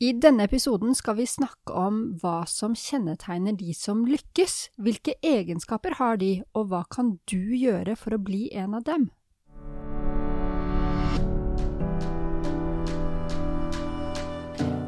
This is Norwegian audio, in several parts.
I denne episoden skal vi snakke om hva som kjennetegner de som lykkes. Hvilke egenskaper har de, og hva kan du gjøre for å bli en av dem?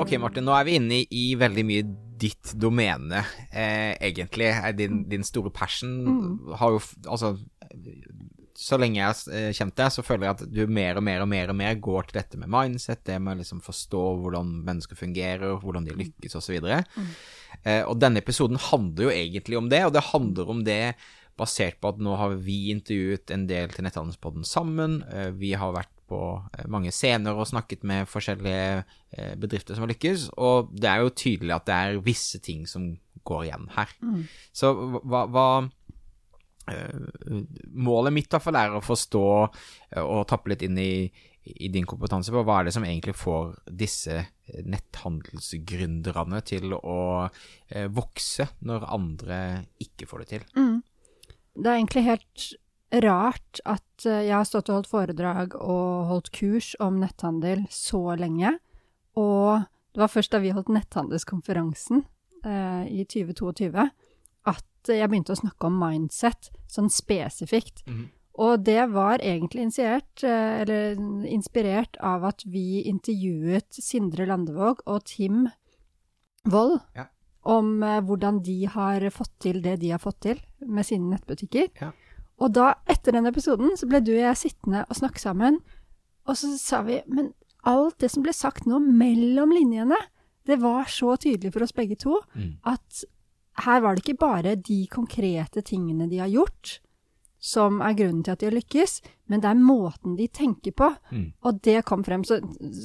Ok, Martin, nå er vi inne i veldig mye ditt domene, eh, egentlig. Din, din, store passion mm. har jo Altså, så lenge jeg har eh, kjent deg, så føler jeg at du mer og mer og mer og mer går til dette med mindset, det med å liksom forstå hvordan mennesker fungerer, hvordan de lykkes, osv. Mm. eh, og denne episoden handler jo egentlig om det, og det handler om det basert på at nå har vi intervjuet en del til Netthandelspodden sammen. Eh, vi har vært på eh, mange scener og snakket med forskjellige eh, bedrifter som har lykkes, og det er jo tydelig at det er visse ting som går igjen her. Mm. Så hva, hva Målet mitt er å forstå og tappe litt inn i, i, din kompetanse på hva er det som egentlig får disse netthandelsgründerne til å vokse når andre ikke får det til. Mm. Det er egentlig helt rart at eh, jeg har stått og holdt foredrag og holdt kurs om netthandel så lenge, og det var først da vi holdt netthandelskonferansen eh, i 2022 at jeg begynte å snakke om mindset sånn spesifikt. Mm. Og det var egentlig initiert, eh, eller inspirert av at vi intervjuet Sindre Landevåg og Tim Wold ja. om eh, hvordan de har fått til det de har fått til med sine nettbutikker. Ja. Og da, etter den episoden, så ble du og jeg sittende og snakke sammen, og så sa vi Men alt det som ble sagt nå mellom linjene, det var så tydelig for oss begge to mm. at her var det ikke bare de konkrete tingene de har gjort, som er grunnen til at de har lykkes, men det er måten de tenker på. Mm. Og det kom frem. Så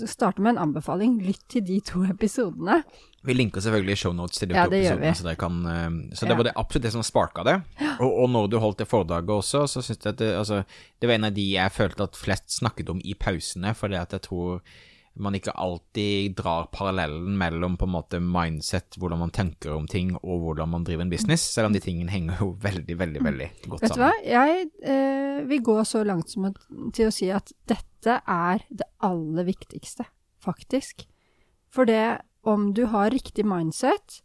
starte med en anbefaling. Lytt til de to episodene. Vi linker selvfølgelig shownotes til de ja, to episodene, så, kan, eh, så det ja. var det absolutt det som sparka det. Og, og, når du holdt det foredraget også, så syns jeg at det, altså, det var en av de jeg følte at flest snakket om i pausene, fordi at jeg tror man ikke alltid drar parallellen mellom på en måte mindset, hvordan man tenker om ting, og hvordan man driver en business, selv om de tingene henger jo veldig, veldig mm. veldig godt Vet sammen. Vet du hva, jeg eh, vil gå så langt som til å si at dette er det aller viktigste, faktisk. For det om du har riktig mindset,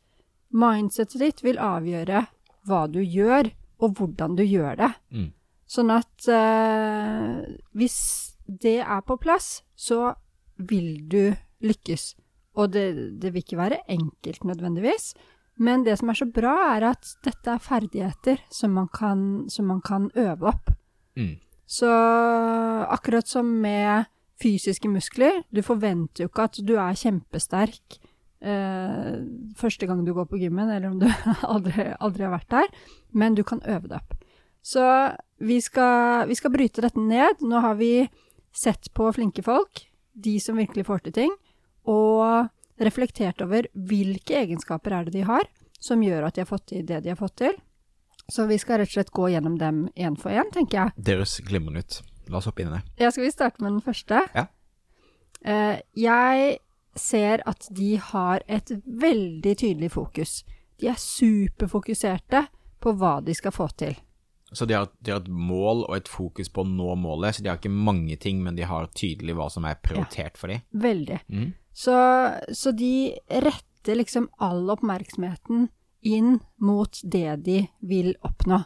mindsetet ditt vil avgjøre hva du gjør, og hvordan du gjør det. Mm. Sånn at eh, hvis det er på plass, så vil du lykkes. Og det, det, vil ikke være enkelt nødvendigvis, men det som er så bra, er at dette er ferdigheter som man kan, som man kan øve opp. Mm. Så akkurat som med fysiske muskler, du forventer jo ikke at du er kjempesterk eh, første gang du går på gymmen, eller om du aldri, aldri, har vært der, men du kan øve deg opp. Så vi skal, vi skal bryte dette ned. Nå har vi sett på flinke folk de som virkelig får til ting, og reflektert over hvilke egenskaper er det de har som gjør at de har fått til det de har fått til. Så vi skal rett og slett gå gjennom dem én for én, tenker jeg. Det høres glimrende ut. La oss hoppe inn i det. Ja, skal vi starte med den første? Ja. Uh, jeg ser at de har et veldig tydelig fokus. De er superfokuserte på hva de skal få til. Så de har, de har, et mål og et fokus på å nå målet, så de har ikke mange ting, men de har tydelig hva som er prioritert ja, for dem. Veldig. Mm. Så, så, de retter liksom all oppmerksomheten inn mot det de vil oppnå.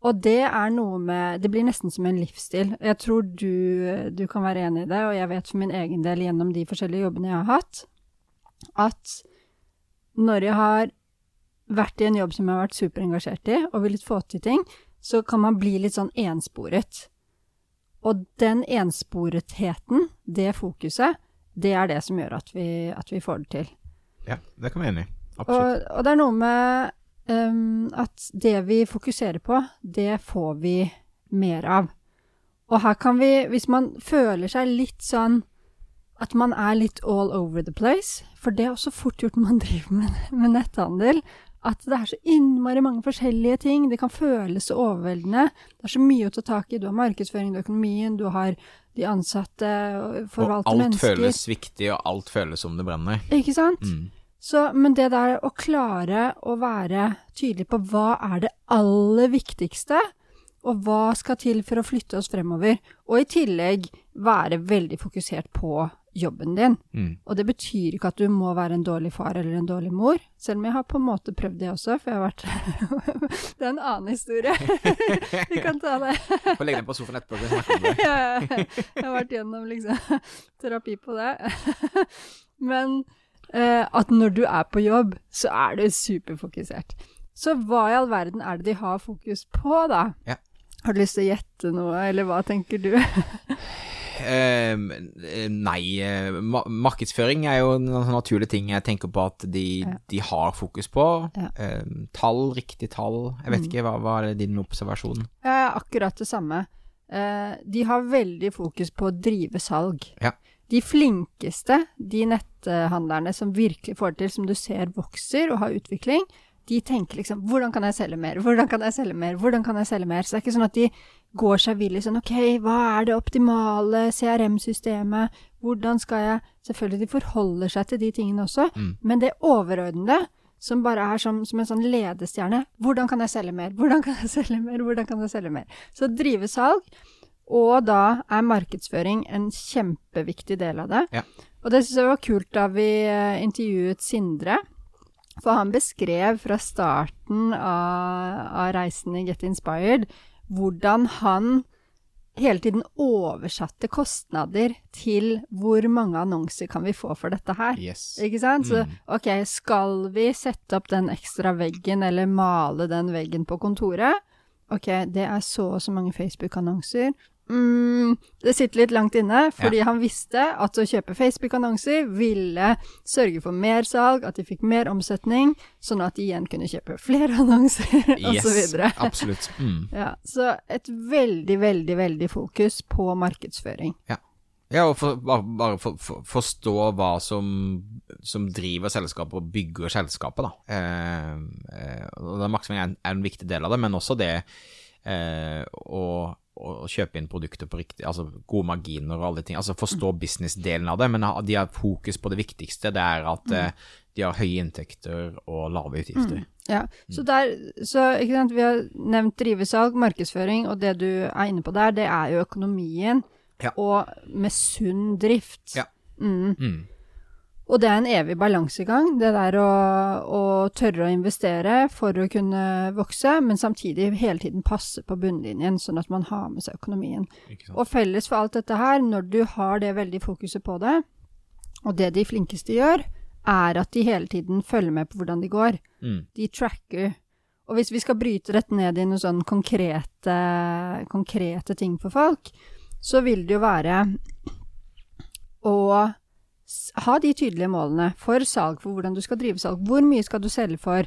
Og det er noe med Det blir nesten som en livsstil. Jeg tror du, du kan være enig i det, og jeg vet for min egen del gjennom de forskjellige jobbene jeg har hatt, at når jeg har vært i en jobb som jeg har vært superengasjert i, og villet få til ting, så kan man bli litt sånn ensporet. Og den ensporetheten, det fokuset, det er det som gjør at vi, at vi får det til. Ja, det kan vi være enig i. Absolutt. Og, og, det er noe med um, at det vi fokuserer på, det får vi mer av. Og her kan vi, hvis man føler seg litt sånn at man er litt all over the place. For det er også fort gjort når man driver med, med netthandel. At det er så innmari mange forskjellige ting. Det kan føles så overveldende. Det er så mye å ta tak i. Du har markedsføring, du har økonomien, du har de ansatte, forvalte mennesker. Og alt mennesker. føles viktig, og alt føles som det brenner. Ikke sant? Mm. Så, men det der å klare å være tydelig på hva er det aller viktigste, og hva skal til for å flytte oss fremover, og i tillegg være veldig fokusert på jobben din. Mm. Og det betyr ikke at du må være en dårlig far eller en dårlig mor, selv om jeg har på en måte prøvd det også, for jeg har vært Det er en annen historie. Vi kan ta det. Få legge den på sofaen etterpå og snakke om det. Jeg har vært gjennom liksom terapi på det. Men eh, at når du er på jobb, så er du superfokusert. Så hva i all verden er det de har fokus på, da? Ja. Har du lyst til å gjette noe, eller hva tenker du? Eh, nei, eh, ma markedsføring er jo en sånn naturlig ting jeg tenker på at de, Ja. de har fokus på. Ja. Eh, tall, riktig tall. Jeg vet Mm. ikke, hva, hva er din observasjon? Ja, akkurat det samme. Eh, de har veldig fokus på å drive salg. Ja. De flinkeste, de netthandlerne som virkelig får det til, som du ser vokser og har utvikling, de tenker liksom 'hvordan kan jeg selge mer', 'hvordan kan jeg selge mer', 'hvordan kan jeg selge mer'? Så det er ikke sånn at de går seg vill i sånn 'ok, hva er det optimale CRM-systemet', hvordan skal jeg Selvfølgelig, de forholder seg til de tingene også, Mm. men det overordnede som bare er som, som en sånn ledestjerne. Hvordan kan jeg selge mer? Hvordan kan jeg selge mer? Hvordan kan jeg selge mer? Så drive salg, og da er markedsføring en kjempeviktig del av det. Ja. Og det syns jeg var kult da vi eh, intervjuet Sindre. For han beskrev fra starten av, av reisen i Get Inspired hvordan han hele tiden oversatte kostnader til hvor mange annonser kan vi få for dette her. Yes. Ikke sant? Så Mm. ok, skal vi sette opp den ekstra veggen, eller male den veggen på kontoret? Ok, det er så og så mange Facebook-annonser. Mm, det sitter litt langt inne, fordi han visste at å kjøpe Facebook-annonser ville sørge for mer salg, at de fikk mer omsetning, sånn at de igjen kunne kjøpe flere annonser, Yes, osv. absolutt. Mm. Ja, så et veldig, veldig, veldig fokus på markedsføring. Ja, og for, bare, bare for, for, forstå hva som, som driver selskapet og bygger selskapet, da. Eh, eh, og Markedsføring er, en- er en viktig del av det, men også det eh, å, å kjøpe inn produkter på riktig, altså gode marginer og alle ting. Altså forstå business-delen av det, men de har fokus på det viktigste. Det er at mm. de har høye inntekter og lave utgifter. Ja, så der, så sant, vi har nevnt drivesalg, markedsføring, og det du er inne på der, det er jo økonomien, Ja. og med sunn drift. Ja. Mm. Og det er en evig balansegang, det der å, å tørre å investere for å kunne vokse, men samtidig hele tiden passe på bunnlinjen, sånn at man har med seg økonomien. Og felles for alt dette her, når du har det veldig fokuset på det, og det de flinkeste gjør, er at de hele tiden følger med på hvordan de går. Mm. De tracker. Og hvis vi skal bryte dette ned i noen sånn konkrete, konkrete ting for folk, så vil det jo være å ha de tydelige målene for salg, for hvordan du skal drive salg. Hvor mye skal du selge for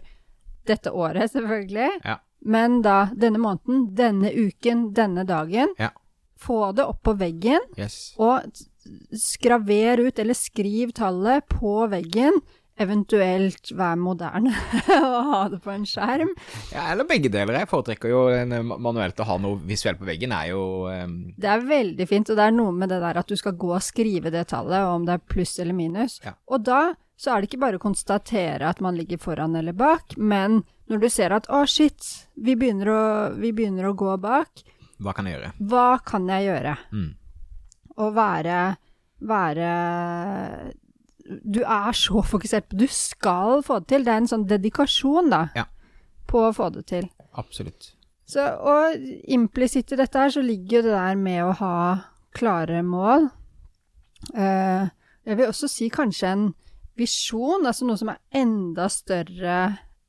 dette året, selvfølgelig, Ja. men da denne måneden, denne uken, denne dagen. Ja. Få det opp på veggen, Yes. og skraver ut, eller skriv tallet på veggen. Eventuelt være moderne og ha det på en skjerm. Ja, eller begge deler. Jeg foretrekker jo en, eh, manuelt å ha noe visuelt på veggen, er jo um... Det er veldig fint, og det er noe med det der at du skal gå og skrive det tallet, og om det er pluss eller minus. Ja. Og da så er det ikke bare å konstatere at man ligger foran eller bak, men når du ser at å, shit, vi begynner å, vi begynner å gå bak, Hva kan jeg gjøre? hva kan jeg gjøre? Mm. Å være, være Du er så fokusert på Du skal få det til. Det er en sånn dedikasjon, da, Ja. på å få det til. Absolutt. Så, og implisitt i dette her så ligger jo det der med å ha klare mål. Uh, jeg vil også si kanskje en visjon, altså noe som er enda større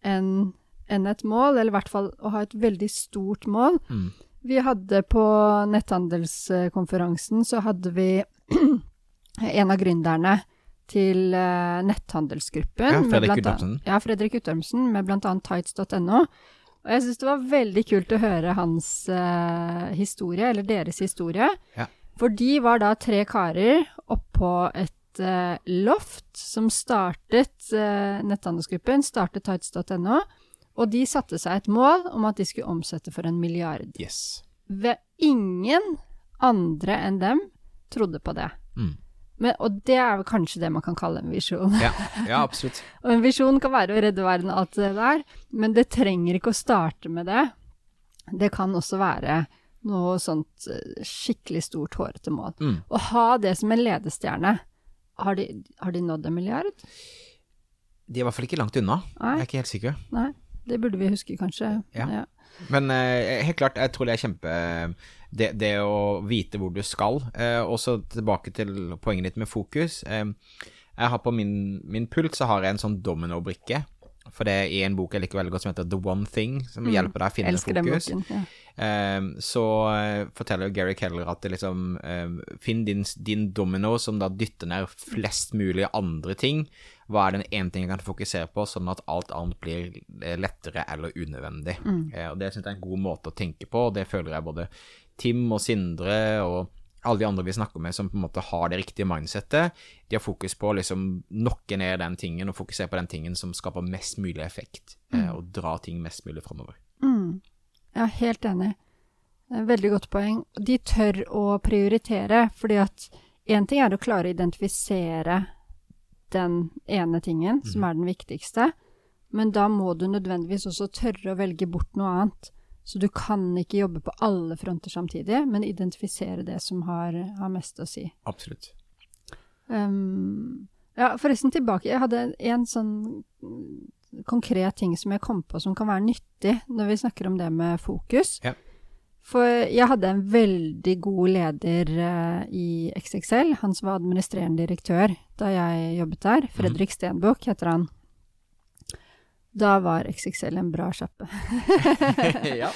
enn enn et mål, eller i hvert fall å ha et veldig stort mål. Mm. Vi hadde på netthandelskonferansen, så hadde vi en av gründerne til eh, netthandelsgruppen. Ja, Fredrik blant. Ja, Fredrik Guttormsen, med annet tights.no. Og jeg syns det var veldig kult å høre hans eh, historie, eller deres historie. Ja. For de var da tre karer oppå et heter Loft, som startet eh, netthandelsgruppen, startet tights.no, og de satte seg et mål om at de skulle omsette for en milliard. Yes. Ved ingen andre enn dem trodde på det. Mm. Men, og det er vel kanskje det man kan kalle en visjon. Ja, ja absolutt. og en visjon kan være å redde verden og alt det der, men det trenger ikke å starte med det. Det kan også være noe sånt eh, skikkelig stort, hårete mål. Mm. Å ha det som en ledestjerne. Har de, har de nådd en milliard? De er i hvert fall ikke langt unna. Nei. Jeg er ikke helt sikker. Nei, det burde vi huske, kanskje. Ja. Men eh, helt klart, jeg tror det er kjempe Det, det å vite hvor du skal. Eh, og så tilbake til poenget ditt med fokus. Eh, jeg har på min, min pult så har jeg en sånn dominobrikke. For det er i en bok jeg liker veldig godt som heter The One Thing, som hjelper deg å finne Mm. Den fokus. boken. Ja. um, så eh, forteller jo Gary Keller at det liksom um, Finn din, din domino som da dytter ned flest mulig andre ting. Hva er den ene ting jeg kan fokusere på, sånn at alt annet blir eh, lettere eller unødvendig. Eh, og Det syns jeg er en god måte å tenke på, og det føler jeg både Tim og Sindre og alle de andre vi snakker med som på en måte har det riktige mindsettet, de har fokus på å liksom nokke ned den tingen og fokusere på den tingen som skaper mest mulig effekt, mm. og dra ting mest mulig framover. Mm. Jeg er helt enig. Veldig godt poeng. De tør å prioritere, fordi at én ting er å klare å identifisere den ene tingen, som er den viktigste, men da må du nødvendigvis også tørre å velge bort noe annet. Så du kan ikke jobbe på alle fronter samtidig, men identifisere det som har, har mest å si. Absolutt. Um, ja, forresten tilbake. Jeg hadde en sånn konkret ting som jeg kom på som kan være nyttig når vi snakker om det med fokus. Ja. For jeg hadde en veldig god leder uh, i XXL, han som var administrerende direktør da jeg jobbet der. Fredrik Stenbukk heter han. Da var XXL en bra sjappe. ja,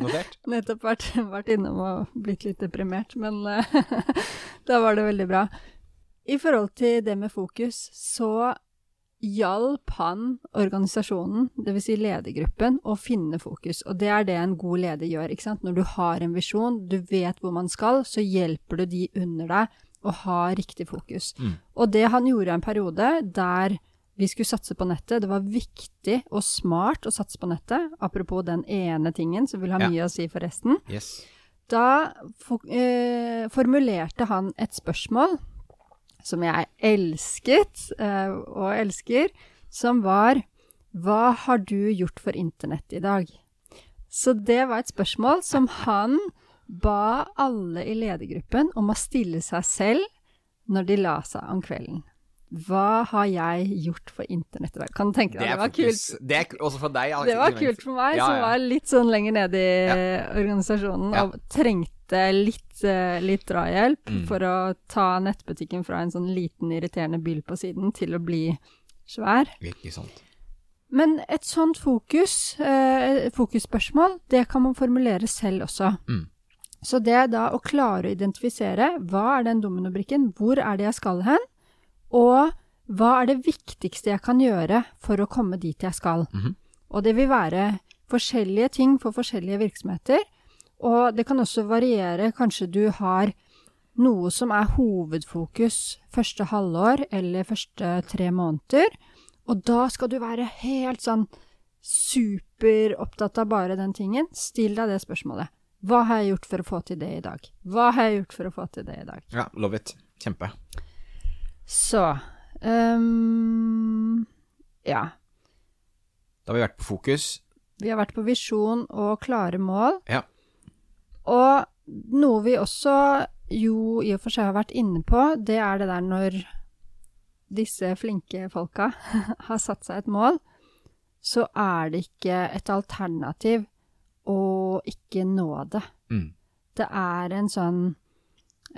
notert. Nettopp vært, vært innom og blitt litt deprimert, men da var det veldig bra. I forhold til det med fokus, så hjalp han organisasjonen, dvs. Si ledergruppen, å finne fokus. Og det er det en god leder gjør. ikke sant? Når du har en visjon, du vet hvor man skal, så hjelper du de under deg å ha riktig fokus. Mm. Og det han gjorde en periode der vi skulle satse på nettet. Det var viktig og smart å satse på nettet, apropos den ene tingen som vil ha Ja. mye å si for resten. Yes. Da for, eh, formulerte han et spørsmål som jeg elsket eh, og elsker, som var Hva har du gjort for internett i dag? Så det var et spørsmål som han ba alle i ledergruppen om å stille seg selv når de la seg om kvelden. Hva har jeg gjort for internett i dag? Kan du tenke deg, det, var kult. Det er også for deg. Det var kult for meg, Ja, som var litt sånn lenger nede i ja. organisasjonen Ja. og trengte litt, eh, litt drahjelp Mm. for å ta nettbutikken fra en sånn liten, irriterende bil på siden til å bli svær. Ikke sant. Men et sånt fokus, eh, fokusspørsmål, det kan man formulere selv også. Mm. Så det er da å klare å identifisere hva er den dominobrikken, hvor er det jeg skal hen, og hva er det viktigste jeg kan gjøre for å komme dit jeg skal. Mhm. Og det vil være forskjellige ting for forskjellige virksomheter, og det kan også variere. Kanskje du har noe som er hovedfokus første halvår eller første tre måneder, og da skal du være helt sånn superopptatt av bare den tingen. Still deg det spørsmålet. Hva har jeg gjort for å få til det i dag? Hva har jeg gjort for å få til det i dag? Ja, love it. Kjempe. Så um, Ja. Da har vi vært på fokus. Vi har vært på visjon og klare mål. Ja. Og noe vi også jo i og for seg har vært inne på, det er det der når disse flinke folka har satt seg et mål, så er det ikke et alternativ å ikke nå det. Mm. Det er en sånn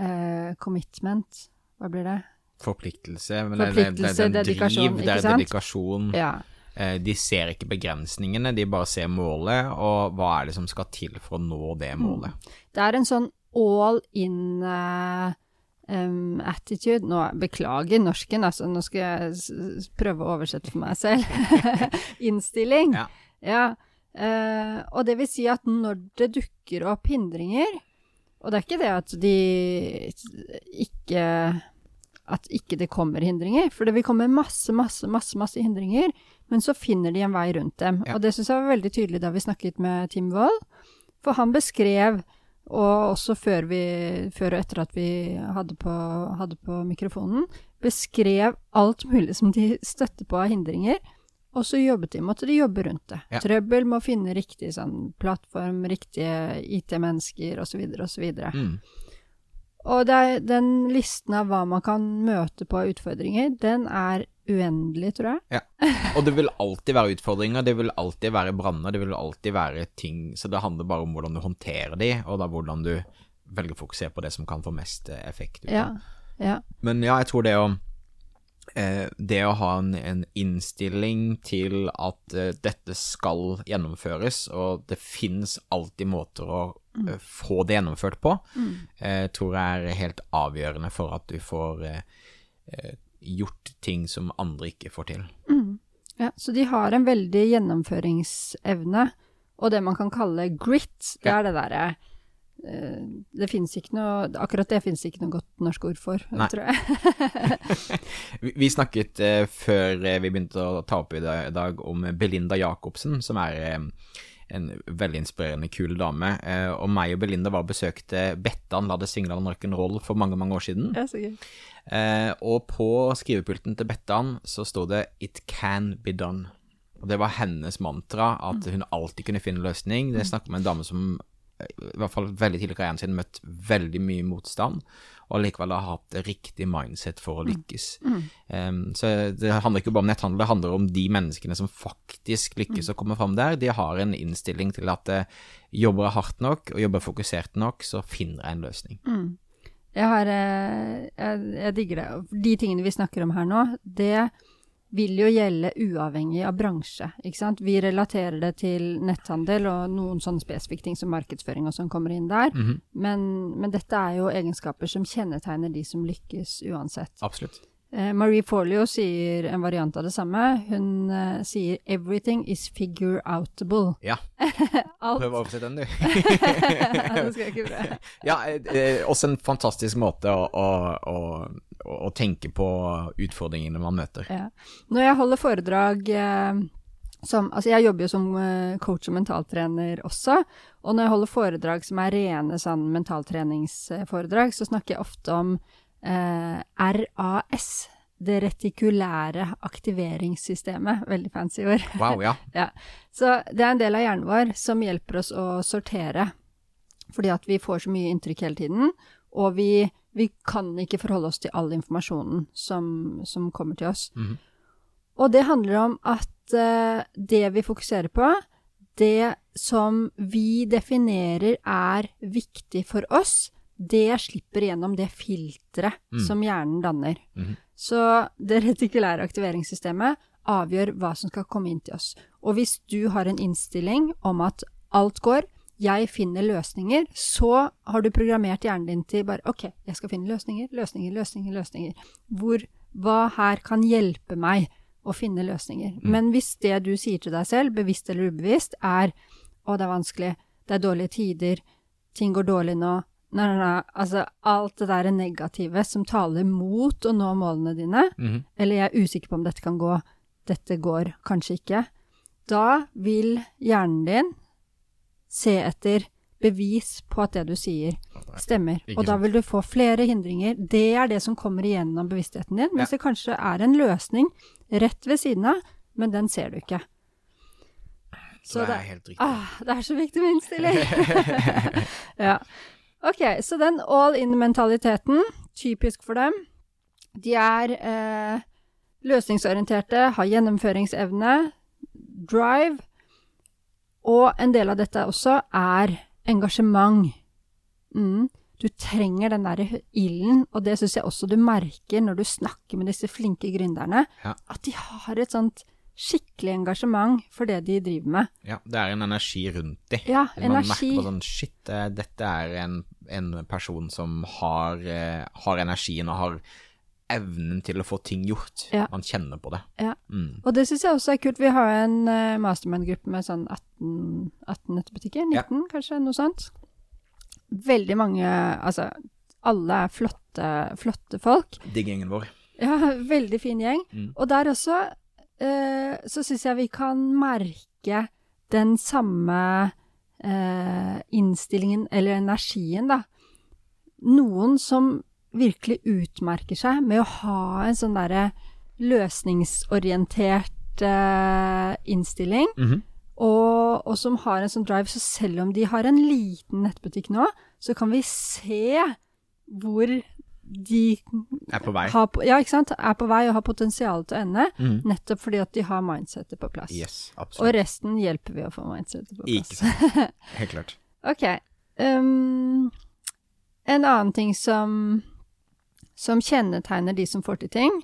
uh, commitment Hva blir det? Forpliktelse. Men det- det- Forpliktelse, det er den dedikasjon, driv, det er dedikasjon. Ja. Eh, De ser ikke begrensningene, de bare ser målet, og hva er det som skal til for å nå det Mm. målet. Det er en sånn all in uh, attitude Nå, beklager norsken, altså, nå skal jeg prøve å oversette for meg selv. Innstilling. Ja. Ja. Uh, og det vil si at når det dukker opp hindringer, og det er ikke det at de ikke at ikke det kommer hindringer. For det vil komme masse, masse, masse, masse hindringer, men så finner de en vei rundt dem. Ja. Og det syns jeg var veldig tydelig da vi snakket med Tim Wold. For han beskrev, og også før, vi, før og etter at vi hadde på, hadde på mikrofonen, beskrev alt mulig som de støtte på av hindringer. Og så jobbet de, måtte de jobbe rundt det. Ja. Trøbbel med å finne riktig sånn, plattform, riktige IT-mennesker osv. osv. Mm. Og det den listen av hva man kan møte på av utfordringer, den er uendelig, tror jeg. Ja. Og det vil alltid være utfordringer, det vil alltid være branner, det vil alltid være ting Så det handler bare om hvordan du håndterer de, og da hvordan du velger å fokusere på det som kan få mest eh, effekt. ut av. Ja. ja. Men ja, jeg tror det å eh, Det å ha en, en innstilling til at eh, dette skal gjennomføres, og det finnes alltid måter å eh, få det gjennomført på, eh, tror jeg er helt avgjørende for at du får eh, gjort ting som andre ikke får til. ja. Så de har en veldig gjennomføringsevne, og det man kan kalle grit, det er det derre det finnes ikke noe Akkurat det finnes ikke noe godt norsk ord for, Nei. tror jeg. Vi, snakket før vi begynte å ta opp i dag, om Belinda Jacobsen, som er en veldig inspirerende, kul dame. Eh, og meg og Belinda var og besøkte Bettan La det single rock'n'roll for mange, mange år siden. Ja. Eh, og på skrivepulten til Bettan så sto det 'It can be done'. Og det var hennes mantra, at hun alltid kunne finne løsning. Det er snakk om en dame som i hvert fall veldig tidlig i karrieren sin møtt veldig mye motstand, og likevel har hatt riktig mindset for å lykkes. Em, så det handler ikke bare om netthandel, det handler om de menneskene som faktisk lykkes å komme fram der. De har en innstilling til at uh, jobber jeg hardt nok og jobber fokusert nok, så finner jeg en løsning. Jeg har eh, jeg, jeg digger det. De tingene vi snakker om her nå, det vil jo gjelde uavhengig av bransje, ikke sant. Vi relaterer det til netthandel og noen sånne spesifikke ting som markedsføring og sånn kommer inn der. men, men dette er jo egenskaper som kjennetegner de som lykkes uansett. Absolutt. Eh, Marie Forleo sier en variant av det samme. Hun uh, sier 'everything is figure outable'. Ja, prøv å oversette den, du. Det skal jeg ikke prøve. Ja, eh, eh, også en fantastisk måte å, å, å, å tenke på utfordringene man møter. Ja. Når jeg holder foredrag eh, som Altså, jeg jobber jo som coach og mentaltrener også, og når jeg holder foredrag som er rene sånn mentaltreningsforedrag, så snakker jeg ofte om RAS. Det retikulære aktiveringssystemet. Veldig fancy ord. Wow, ja. Ja. Så det er en del av hjernen vår som hjelper oss å sortere. Fordi at vi får så mye inntrykk hele tiden, og vi, vi kan ikke forholde oss til all informasjonen som, som kommer til oss. Mhm. Og det handler om at eh, det vi fokuserer på, det som vi definerer er viktig for oss, det slipper gjennom det filteret Mm. som hjernen danner. Mm. Så det retikulære aktiveringssystemet avgjør hva som skal komme inn til oss. Og hvis du har en innstilling om at alt går, jeg finner løsninger, så har du programmert hjernen din til bare OK, jeg skal finne løsninger, løsninger, løsninger, løsninger. Hvor, hva her kan hjelpe meg å finne løsninger? Men hvis det du sier til deg selv, bevisst eller ubevisst, er å, det er vanskelig, det er dårlige tider, ting går dårlig nå, Nei, nei, nei, altså alt det der negative som taler mot å nå målene dine, Mhm. eller jeg er usikker på om dette kan gå, dette går kanskje ikke, da vil hjernen din se etter bevis på at det du sier stemmer. Og da vil du få flere hindringer. Det er det som kommer igjennom bevisstheten din, mens Ja. det kanskje er en løsning rett ved siden av, men den ser du ikke. Så det er helt riktig. Ah, det er så viktig med innstilling. ja. Ok, så den all in-mentaliteten, typisk for dem, de er eh, løsningsorienterte, har gjennomføringsevne, drive, og en del av dette også er engasjement. Mm. Du trenger den der ilden, og det syns jeg også du merker når du snakker med disse flinke gründerne, Ja. at de har et sånt skikkelig engasjement for det de driver med. Ja, det er en energi rundt de. Ja, Man energi. merker på sånn Shit, eh, dette er en, en person som har, eh, har energien og har evnen til å få ting gjort. Ja. Man kjenner på det. Ja. Mm. Og det syns jeg også er kult. Vi har en uh, mastermind-gruppe med sånn 18, 18 nettbutikker. 19, kanskje, noe sånt. Veldig mange Altså, alle er flotte, flotte folk. Digg gjengen vår. Ja, veldig fin gjeng. Mm. Og der også eh, så syns jeg vi kan merke den samme eh, innstillingen, eller energien, da. Noen som virkelig utmerker seg med å ha en sånn derre løsningsorientert eh, innstilling. -hmm. Og, og som har en sånn drive, så selv om de har en liten nettbutikk nå, så kan vi se hvor de Er på vei. har, ja, ikke sant? er på vei og har potensial til å ende, Mm. nettopp fordi at de har mindsettet på plass. Yes, Og resten hjelper vi å få mindsettet på plass. Ikke sant. Helt klart. Ok. Um, en annen ting som, som kjennetegner de som får til ting,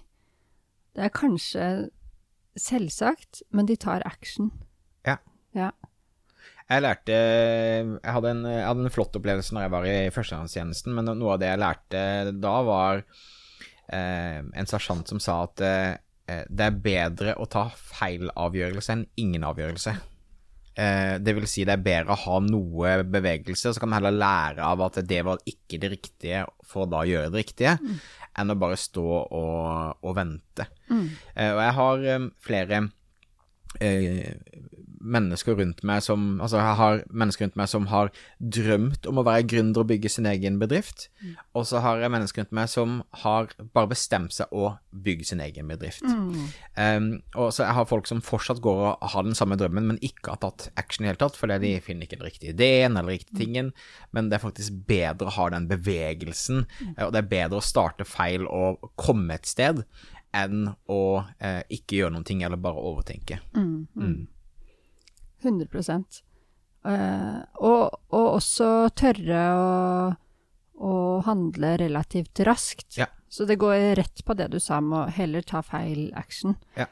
det er kanskje selvsagt, men de tar action. Ja. Ja. Jeg lærte Jeg hadde en, jeg hadde en flott opplevelse når jeg var i førstegangstjenesten, men noe av det jeg lærte da, var eh, en sersjant som sa at eh, det er bedre å ta feil avgjørelse enn ingen avgjørelse. Eh, det vil si det er bedre å ha noe bevegelse, så kan man heller lære av at det var ikke det riktige for å da gjøre det riktige, enn å bare stå og, og vente. Eh, og jeg har eh, flere eh, mennesker rundt meg som Altså, jeg har mennesker rundt meg som har drømt om å være gründer og bygge sin egen bedrift, og så har jeg mennesker rundt meg som har bare bestemt seg å bygge sin egen bedrift. Um, og så jeg har folk som fortsatt går og har den samme drømmen, men ikke har tatt action i det hele tatt, fordi de finner ikke den riktige ideen eller riktige tingen, men det er faktisk bedre å ha den bevegelsen, eh, og det er bedre å starte feil og komme et sted, enn å eh, ikke gjøre noen ting eller bare overtenke. Mm. 100 Eh, og, og også tørre å, å handle relativt raskt. Ja. Så det går rett på det du sa med å heller ta feil action. Ja.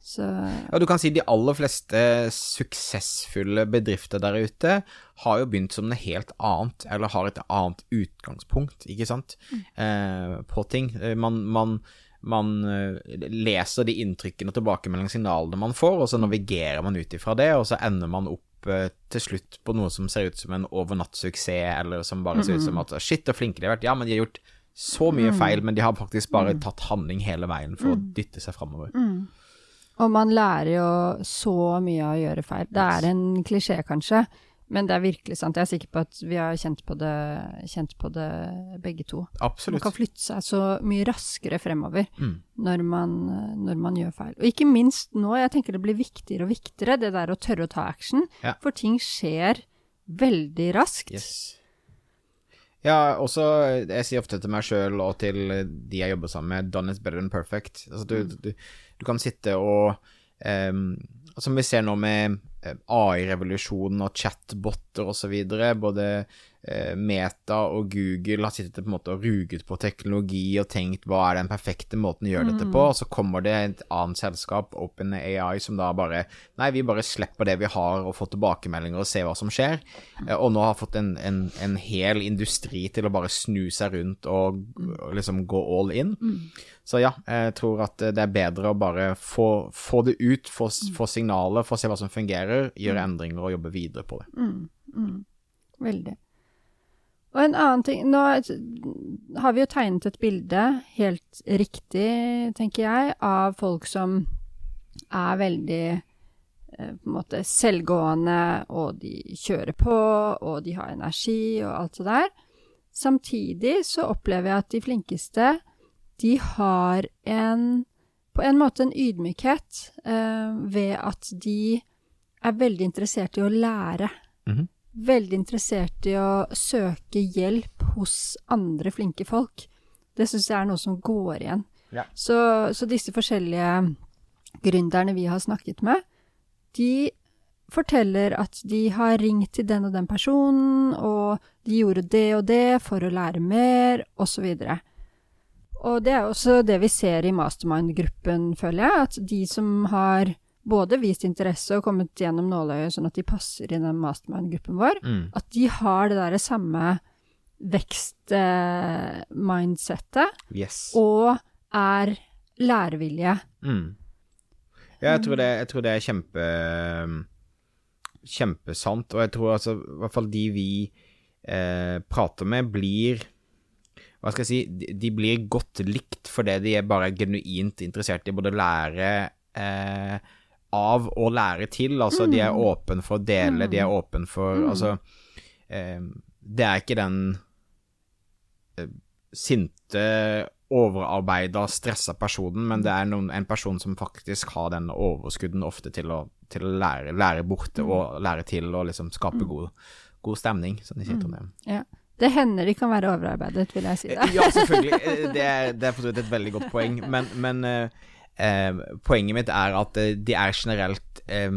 Så Ja, du kan si de aller fleste suksessfulle bedrifter der ute har jo begynt som noe helt annet, eller har et annet utgangspunkt, ikke sant, eh, på ting. Eh, Man, man, man eh, leser de inntrykkene og tilbakemeldingssignalene man får, og så navigerer man ut ifra det, og så ender man opp eh, til slutt på noe som ser ut som en overnattssuksess, eller som bare ser ut som at shit, så flinke de har vært. Ja, men de har gjort så mye feil, men de har faktisk bare tatt handling hele veien for å dytte seg framover. Og man lærer jo så mye av å gjøre feil. Det er en klisjé, kanskje, men det er virkelig sant. Jeg er sikker på at vi har kjent på det, kjent på det begge to. Absolutt. Man kan flytte seg så mye raskere fremover Mm. når, man, når man gjør feil. Og ikke minst nå, jeg tenker det blir viktigere og viktigere, det der å tørre å ta action. Ja. For ting skjer veldig raskt. Yes. Ja, også Jeg sier ofte til meg sjøl og til de jeg jobber sammen med, 'done is better than perfect'. Altså, du, du, du kan sitte og um, Som vi ser nå med AI-revolusjonen og chatboter osv. Både eh, Meta og Google har sittet på en måte og ruget på teknologi og tenkt hva er den perfekte måten å gjøre dette på, og så kommer det et annet selskap, OpenAI, som da bare Nei, vi bare slipper det vi har og får tilbakemeldinger og ser hva som skjer. Eh, Og nå har fått en, en, en hel industri til å bare snu seg rundt og, og liksom gå all in. Så ja, jeg tror at det er bedre å bare få, få det ut, få, få signaler, få se hva som fungerer, gjøre endringer og jobbe videre på det. Veldig. Og en annen ting Nå har vi jo tegnet et bilde, helt riktig, tenker jeg, av folk som er veldig eh, på en måte selvgående, og de kjører på, og de har energi og alt det der. Samtidig så opplever jeg at de flinkeste, de har en på en måte en ydmykhet eh, ved at de er veldig interessert i å lære. Mhm. Veldig interessert i å søke hjelp hos andre flinke folk. Det syns jeg er noe som går igjen. Ja. Så, så disse forskjellige gründerne vi har snakket med, de forteller at de har ringt til den og den personen, og de gjorde det og det for å lære mer, osv. Og det er også det vi ser i mastermind-gruppen, føler jeg, at de som har både vist interesse og kommet gjennom nåløyet sånn at de passer i den mastermind-gruppen vår, Mm. at de har det derre samme vekst-mindsettet, Yes. og er lærevillige. Mm. Ja, jeg tror det, jeg tror det er kjempe Kjempesant, og jeg tror altså i hvert fall de vi eh, prater med, blir hva skal jeg si, de, blir godt likt fordi de er bare genuint interessert i både lære eh, av å lære til. Altså, de er åpne for å dele, de er åpne for Altså, eh, det er ikke den eh, sinte, overarbeida, stressa personen, men det er noen, en person som faktisk har den overskudden ofte til å, til å lære, lære bort og lære til og liksom skape god, god stemning, som de sier, Trondheim. Ja. Det hender de kan være overarbeidet, vil jeg si det. Ja, selvfølgelig. Eh, Det er, det er et veldig godt poeng. Men, men eh, eh, poenget mitt er at eh, de er generelt eh,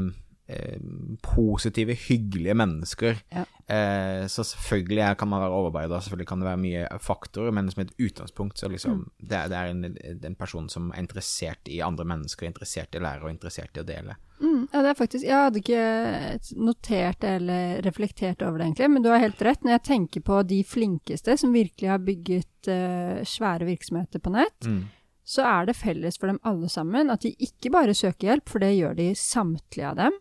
eh, positive, hyggelige mennesker. Ja. Eh, så selvfølgelig kan man være overarbeida, selvfølgelig kan det være mye faktorer, men som et utgangspunkt så liksom det, er- det er en, en person som er interessert i andre mennesker, interessert i å lære og interessert i å dele. Mm, ja, det er faktisk Jeg hadde ikke notert det eller reflektert over det, egentlig, men du har helt rett. Når jeg tenker på de flinkeste som virkelig har bygget uh, svære virksomheter på nett, så er det felles for dem alle sammen at de ikke bare søker hjelp, for det gjør de samtlige av dem,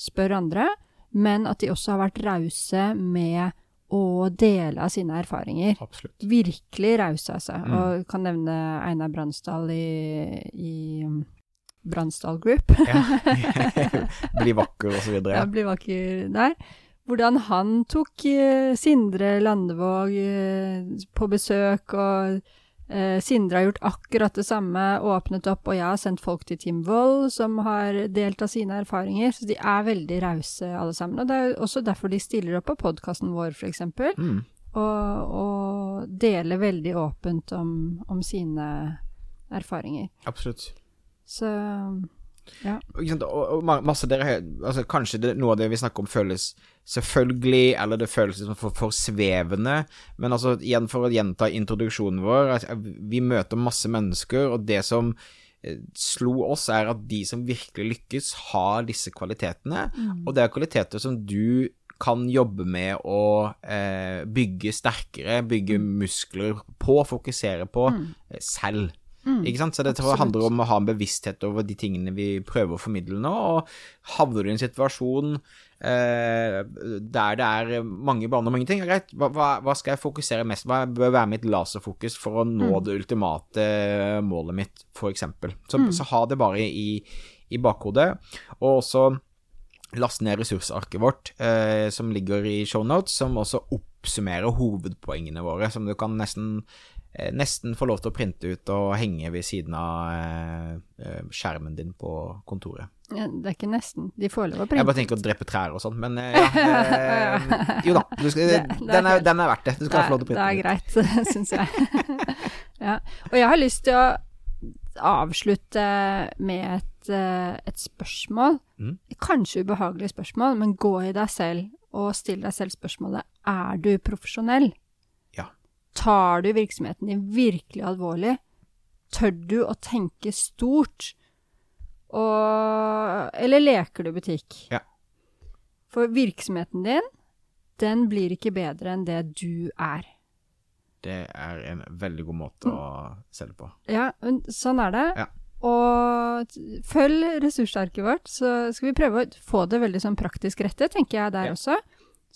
spør andre, men at de også har vært rause med å dele av sine erfaringer. Absolutt. Virkelig rause, altså. Mm. Og kan nevne Einar Bransdal i, i um, Bransdal Group. Ja. Bli vakker og så videre. Ja, bli vakker der. Hvordan han tok eh, Sindre Landevåg eh, på besøk, og Sindre har gjort akkurat det samme, åpnet opp, og jeg har sendt folk til Team Vold som har delt av sine erfaringer, så de er veldig rause alle sammen. Og det er også derfor de stiller opp på podkasten vår, eksempel, Mm. og, og deler veldig åpent om, om sine erfaringer. Absolutt. Så ja. Og, og masse dere altså Kanskje det, noe av det vi snakker om føles selvfølgelig, eller det føles liksom for, for svevende, men altså igjen for å gjenta introduksjonen vår, at vi møter masse mennesker, og det som eh, slo oss, er at de som virkelig lykkes, har disse kvalitetene, og det er kvaliteter som du kan jobbe med å eh, bygge sterkere, bygge muskler på, fokusere på mm. selv. Ikke sant? Så det absolutt. handler om å ha en bevissthet over de tingene vi prøver å formidle nå, og havner du i en situasjon eh, der det er mange baner og mange ting, greit, hva, hva, skal jeg fokusere mest Hva bør være mitt laserfokus for å nå det ultimate målet mitt, eksempel. Så, så ha det bare i, i bakhodet, og også last ned ressursarket vårt, eh, som ligger i shownotes, som også oppsummerer hovedpoengene våre, som du kan nesten nesten få lov til å printe ut og henge ved siden av eh, eh, skjermen din på kontoret. Ja, Det er ikke nesten. De får lov å printe. Jeg bare tenker å drepe trær og sånn, men eh, ja. Eh, jo da, du skal, Det- det er den, er, den er verdt det. Du skal få lov til å det er printe den ut. greit, syns jeg. ja. Og jeg har lyst til å avslutte med et, eh, et spørsmål. Mm. Kanskje ubehagelig spørsmål, men gå i deg selv og still deg selv spørsmålet er du profesjonell. Tar du virksomheten din virkelig alvorlig? Tør du å tenke stort? Og, eller leker du butikk? Ja. For virksomheten din, den blir ikke bedre enn det du er. Det er en veldig god måte å se det på. Ja, sånn er det. Ja. Og følg ressursarket vårt, så skal vi prøve å få det veldig sånn praktisk rettet, tenker jeg der Ja. også.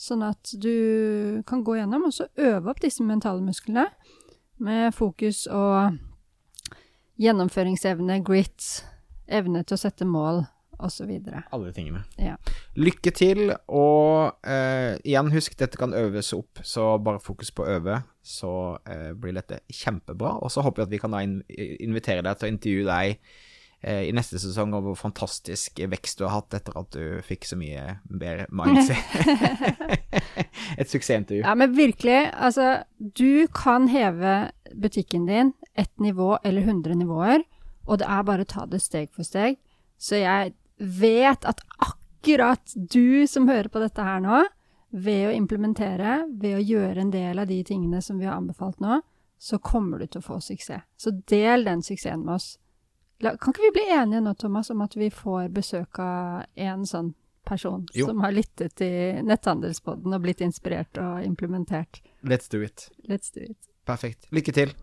Sånn at du kan gå gjennom og så øve opp disse mentale musklene med fokus og gjennomføringsevne, grit, evne til å sette mål osv. Alle tingene. Ja. Lykke til, og eh, igjen, husk, dette kan øves opp, så bare fokus på å øve, så eh, blir dette kjempebra. Og så håper jeg at vi kan da in invitere deg til å intervjue deg i neste sesong og hvor fantastisk vekst du har hatt etter at du fikk så mye bedre mindset. Et suksessintervju. Ja, men virkelig, altså, du kan heve butikken din ett nivå eller 100 nivåer, og det er bare å ta det steg for steg. Så jeg vet at akkurat du som hører på dette her nå, ved å implementere, ved å gjøre en del av de tingene som vi har anbefalt nå, så kommer du til å få suksess. Så del den suksessen med oss. Kan ikke vi bli enige nå, Thomas, om at vi får besøk av en sånn person Jo. som har lyttet til netthandelspodden og blitt inspirert og implementert? Let's do it. Let's do it. Perfekt. Lykke til.